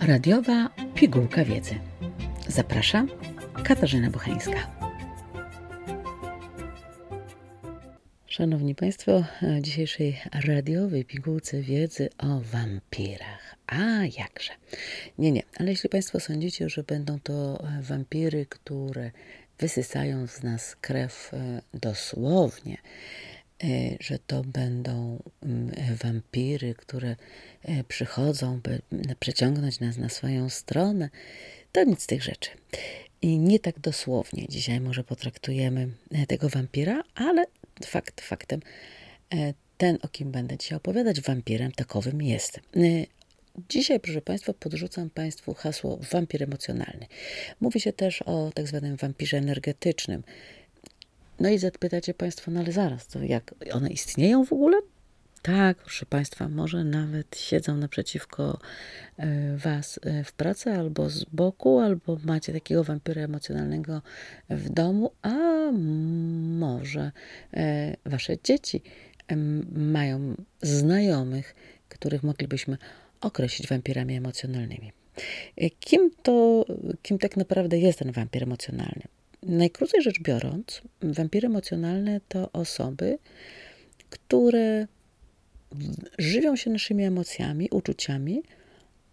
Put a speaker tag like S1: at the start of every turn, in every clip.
S1: Radiowa pigułka wiedzy. Zapraszam Katarzyna Buchańska. Szanowni Państwo, w dzisiejszej radiowej pigułce wiedzy o wampirach. A jakże. Nie, nie, ale jeśli Państwo sądzicie, że będą to wampiry, które wysysają z nas krew e, dosłownie, że to będą mm, wampiry, które e, przychodzą, by przeciągnąć nas na swoją stronę, to nic z tych rzeczy. I nie tak dosłownie dzisiaj może potraktujemy tego wampira, ale fakt faktem, ten, o kim będę dzisiaj opowiadać, wampirem takowym jest. Dzisiaj, proszę Państwa, podrzucam Państwu hasło wampir emocjonalny. Mówi się też o tak zwanym wampirze energetycznym. No i zapytacie Państwo, no ale zaraz, to jak one istnieją w ogóle? Tak, proszę Państwa, może nawet siedzą naprzeciwko e, Was e, w pracy albo z boku, albo macie takiego wampira emocjonalnego w domu, a może e, Wasze dzieci mają znajomych, których moglibyśmy określić wampirami emocjonalnymi. Kim to, kim tak naprawdę jest ten wampir emocjonalny? Najkrócej rzecz biorąc, wampiry emocjonalne to osoby, które żywią się naszymi emocjami, uczuciami,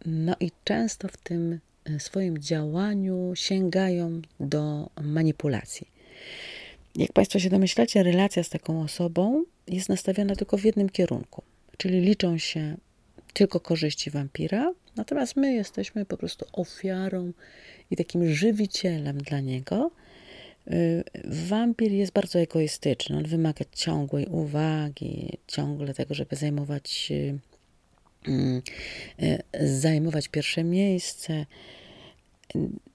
S1: no i często w tym e, swoim działaniu sięgają do manipulacji. Jak Państwo się domyślacie, relacja z taką osobą jest nastawiona tylko w jednym kierunku, czyli liczą się tylko korzyści wampira, natomiast my jesteśmy po prostu ofiarą i takim żywicielem dla niego. Y, wampir jest bardzo egoistyczny. On wymaga ciągłej uwagi, ciągle tego, żeby zajmować, y, y, zajmować pierwsze miejsce.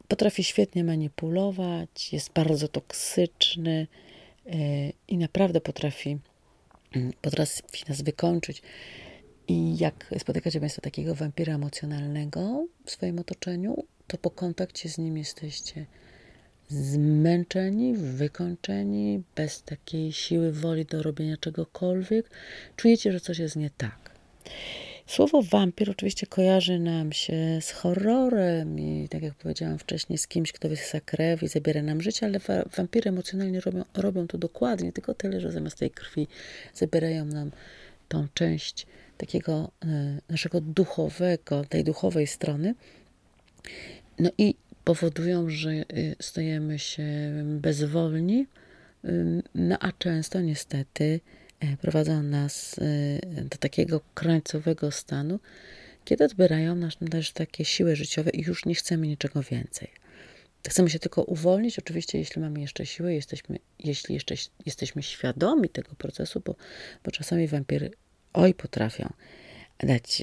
S1: Potrafi świetnie manipulować, jest bardzo toksyczny i naprawdę potrafi, potrafi nas wykończyć. I jak spotykacie Państwo takiego wampira emocjonalnego w swoim otoczeniu, to po kontakcie z nim jesteście zmęczeni, wykończeni, bez takiej siły woli do robienia czegokolwiek. Czujecie, że coś jest nie tak. Słowo wampir oczywiście kojarzy nam się z horrorem i, tak jak powiedziałam wcześniej, z kimś, kto wysysa krew i zabiera nam życie, ale wampiry emocjonalnie robią, robią to dokładnie, tylko tyle, że zamiast tej krwi zabierają nam tą część takiego e, naszego duchowego, tej duchowej strony. No i powodują, że y, stajemy się bezwolni, no a często niestety e, prowadzą nas y, do takiego krańcowego stanu, kiedy odbierają nas też takie siły życiowe i już nie chcemy niczego więcej. Chcemy się tylko uwolnić, oczywiście, jeśli mamy jeszcze siłę, jesteśmy, jeśli jeszcze jesteśmy świadomi tego procesu, bo, bo czasami wampiry oj potrafią dać,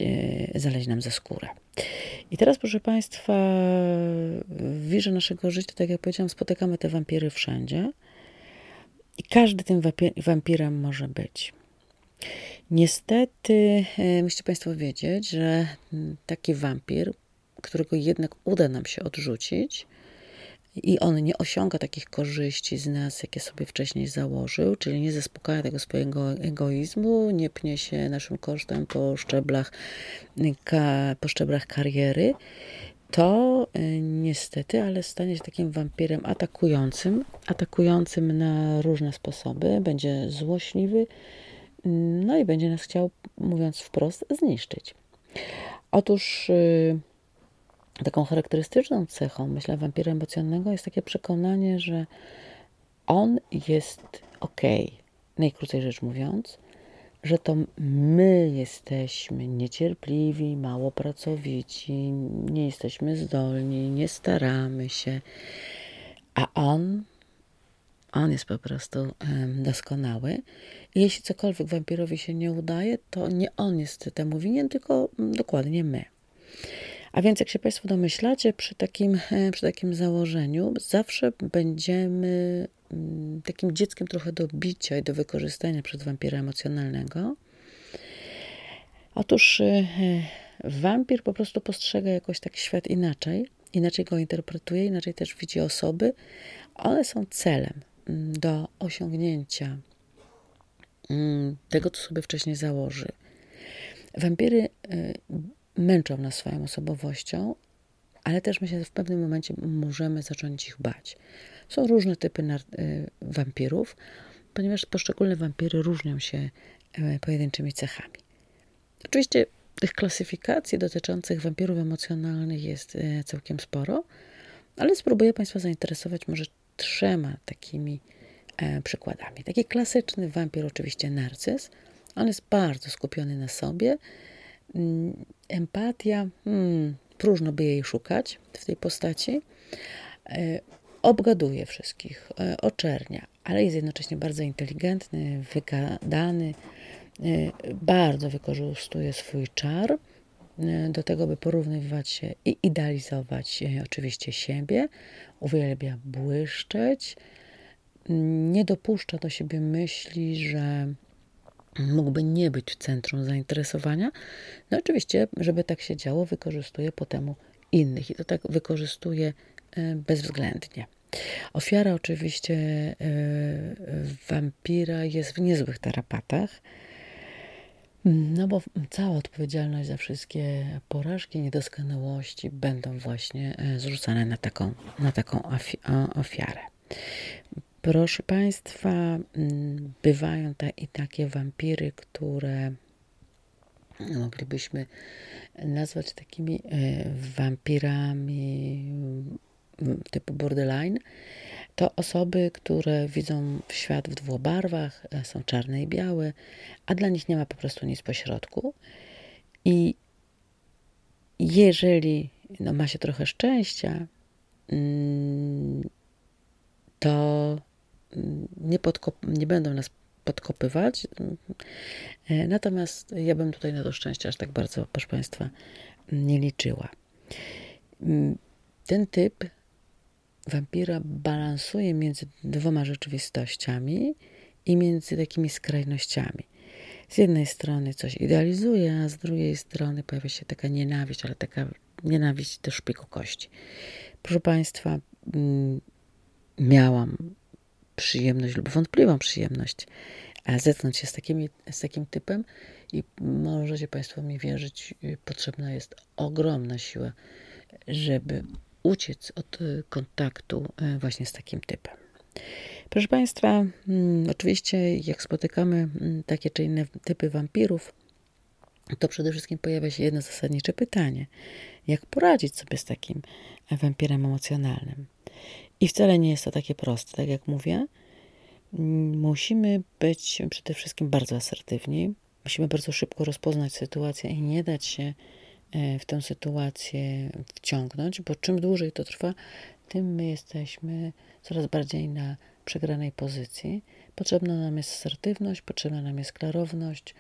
S1: e, zaleźć nam za skórę. I teraz, proszę Państwa, w wirze naszego życia, tak jak powiedziałam, spotykamy te wampiry wszędzie i każdy tym wampirem może być. Niestety, e, musicie Państwo wiedzieć, że taki wampir, którego jednak uda nam się odrzucić, i on nie osiąga takich korzyści z nas, jakie sobie wcześniej założył, czyli nie zaspokaja tego swojego egoizmu, nie pnie się naszym kosztem po szczeblach, po szczeblach kariery, to y, niestety, ale stanie się takim wampirem atakującym, atakującym na różne sposoby, będzie złośliwy, no i będzie nas chciał, mówiąc wprost, zniszczyć. Otóż y, taką charakterystyczną cechą, myślę, wampira emocjonalnego jest takie przekonanie, że on jest ok, najkrócej rzecz mówiąc, że to my jesteśmy niecierpliwi, mało pracowici, nie jesteśmy zdolni, nie staramy się, a on, on jest po prostu um, doskonały. I jeśli cokolwiek wampirowi się nie udaje, to nie on jest temu winien, tylko dokładnie my. A więc, jak się Państwo domyślacie, przy takim, e, przy takim założeniu zawsze będziemy mm, takim dzieckiem trochę do bicia i do wykorzystania przez wampira emocjonalnego. Otóż e, wampir po prostu postrzega jakoś tak świat inaczej, inaczej go interpretuje, inaczej też widzi osoby. One są celem mm, do osiągnięcia mm, tego, co sobie wcześniej założy. Wampiry e, męczą nas swoją osobowością, ale też myślę, że w pewnym momencie możemy zacząć ich bać. Są różne typy y, wampirów, ponieważ poszczególne wampiry różnią się e, pojedynczymi cechami. Oczywiście tych klasyfikacji dotyczących wampirów emocjonalnych jest e, całkiem sporo, ale spróbuję Państwa zainteresować może trzema takimi e, przykładami. Taki klasyczny wampir, oczywiście narcyz. On jest bardzo skupiony na sobie. Mm, empatia, hmm, próżno by jej szukać w tej postaci. E, obgaduje wszystkich, e, oczernia, ale jest jednocześnie bardzo inteligentny, wygadany, e, bardzo wykorzystuje swój czar do tego, by porównywać się i idealizować oczywiście siebie, uwielbia błyszczeć, nie dopuszcza do siebie myśli, że mógłby nie być centrum zainteresowania. No oczywiście, żeby tak się działo, wykorzystuje po temu innych i to tak wykorzystuje e, bezwzględnie. Ofiara oczywiście e, wampira jest w niezłych tarapatach, no bo cała odpowiedzialność za wszystkie porażki, niedoskonałości będą właśnie e, zrzucane na taką, na taką ofiarę. Proszę Państwa, mm, bywają te i takie wampiry, które moglibyśmy nazwać takimi e, wampirami mm, typu borderline. To osoby, które widzą świat w dwóch barwach, e, są czarne i białe, a dla nich nie ma po prostu nic pośrodku. I jeżeli no, ma się trochę szczęścia, mm, to nie, nie będą nas podkopywać. E, natomiast ja bym tutaj na to szczęście aż tak bardzo, proszę Państwa, nie liczyła. Mm, ten typ wampira balansuje między dwoma rzeczywistościami i między takimi skrajnościami. Z jednej strony coś idealizuje, a z drugiej strony pojawia się taka nienawiść, ale taka nienawiść też szpiku kości. Proszę Państwa, mm, miałam przyjemność lub wątpliwą przyjemność zetknąć się z, takimi, z takim typem i możecie Państwo mi wierzyć, potrzebna jest ogromna siła, żeby uciec od y, kontaktu y, właśnie z takim typem. Proszę Państwa, mm, oczywiście jak spotykamy mm, takie czy inne typy wampirów, to przede wszystkim pojawia się jedno zasadnicze pytanie: jak poradzić sobie z takim wampirem emocjonalnym? I wcale nie jest to takie proste, tak jak mówię. Musimy być przede wszystkim bardzo asertywni. Musimy bardzo szybko rozpoznać sytuację i nie dać się e, w tę sytuację wciągnąć, bo czym dłużej to trwa, tym my jesteśmy coraz bardziej na przegranej pozycji. Potrzebna nam jest asertywność, potrzebna nam jest klarowność,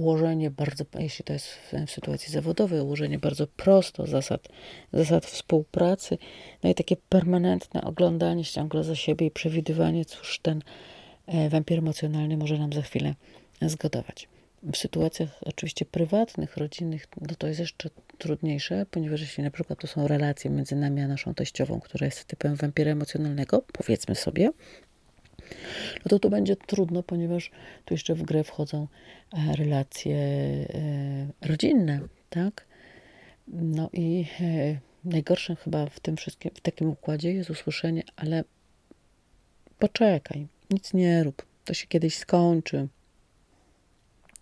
S1: ułożenie bardzo, jeśli to jest w, w, sytuacji zawodowej, ułożenie bardzo prosto zasad, zasad współpracy, no i takie permanentne oglądanie ciągle za siebie i przewidywanie, cóż ten e, wampir emocjonalny może nam za chwilę zgodować. W sytuacjach oczywiście prywatnych, rodzinnych, no to jest jeszcze trudniejsze, ponieważ jeśli na przykład to są relacje między nami a naszą teściową, która jest typem wampira emocjonalnego, powiedzmy sobie, no to to będzie trudno, ponieważ tu jeszcze w grę wchodzą e, relacje e, rodzinne, tak? No i e, najgorszym chyba w tym wszystkim, w takim układzie jest usłyszenie, ale poczekaj, nic nie rób, to się kiedyś skończy.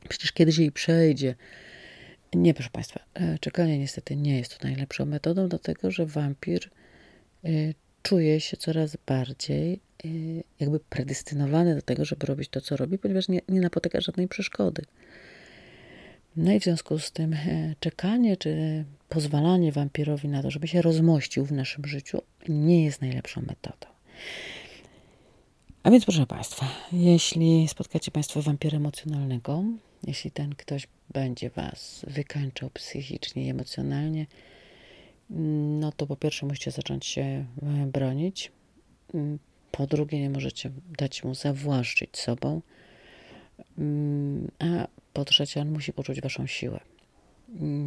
S1: Przecież kiedyś jej przejdzie. Nie, proszę Państwa, czekanie niestety nie jest to najlepszą metodą, dlatego że wampir czuje się coraz bardziej y, jakby predestynowany do tego, żeby robić to, co robi, ponieważ nie, nie napotyka żadnej przeszkody. No i w związku z tym e, czekanie czy pozwalanie wampirowi na to, żeby się rozmościł w naszym życiu, nie jest najlepszą metodą. A więc, proszę Państwa, jeśli spotkacie Państwo wampira emocjonalnego, jeśli ten ktoś będzie Was wykańczał psychicznie i emocjonalnie, no to po pierwsze musicie zacząć się e, bronić. Mm, po drugie, nie możecie dać mu zawłaszczyć sobą. Mm, a po trzecie, on musi poczuć waszą siłę.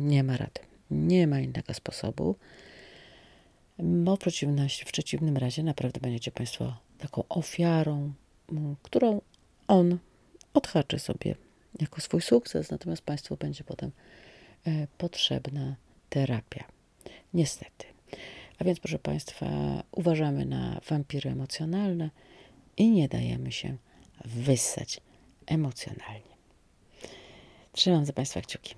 S1: Nie ma rady. Nie ma innego sposobu. Bo w, w przeciwnym razie naprawdę będziecie Państwo taką ofiarą, mm, którą on odhaczy sobie jako swój sukces, natomiast Państwo będzie potem e, potrzebna terapia. Niestety. A więc, proszę Państwa, uważamy na wampiry emocjonalne i nie dajemy się wyssać emocjonalnie. Trzymam za Państwa kciuki.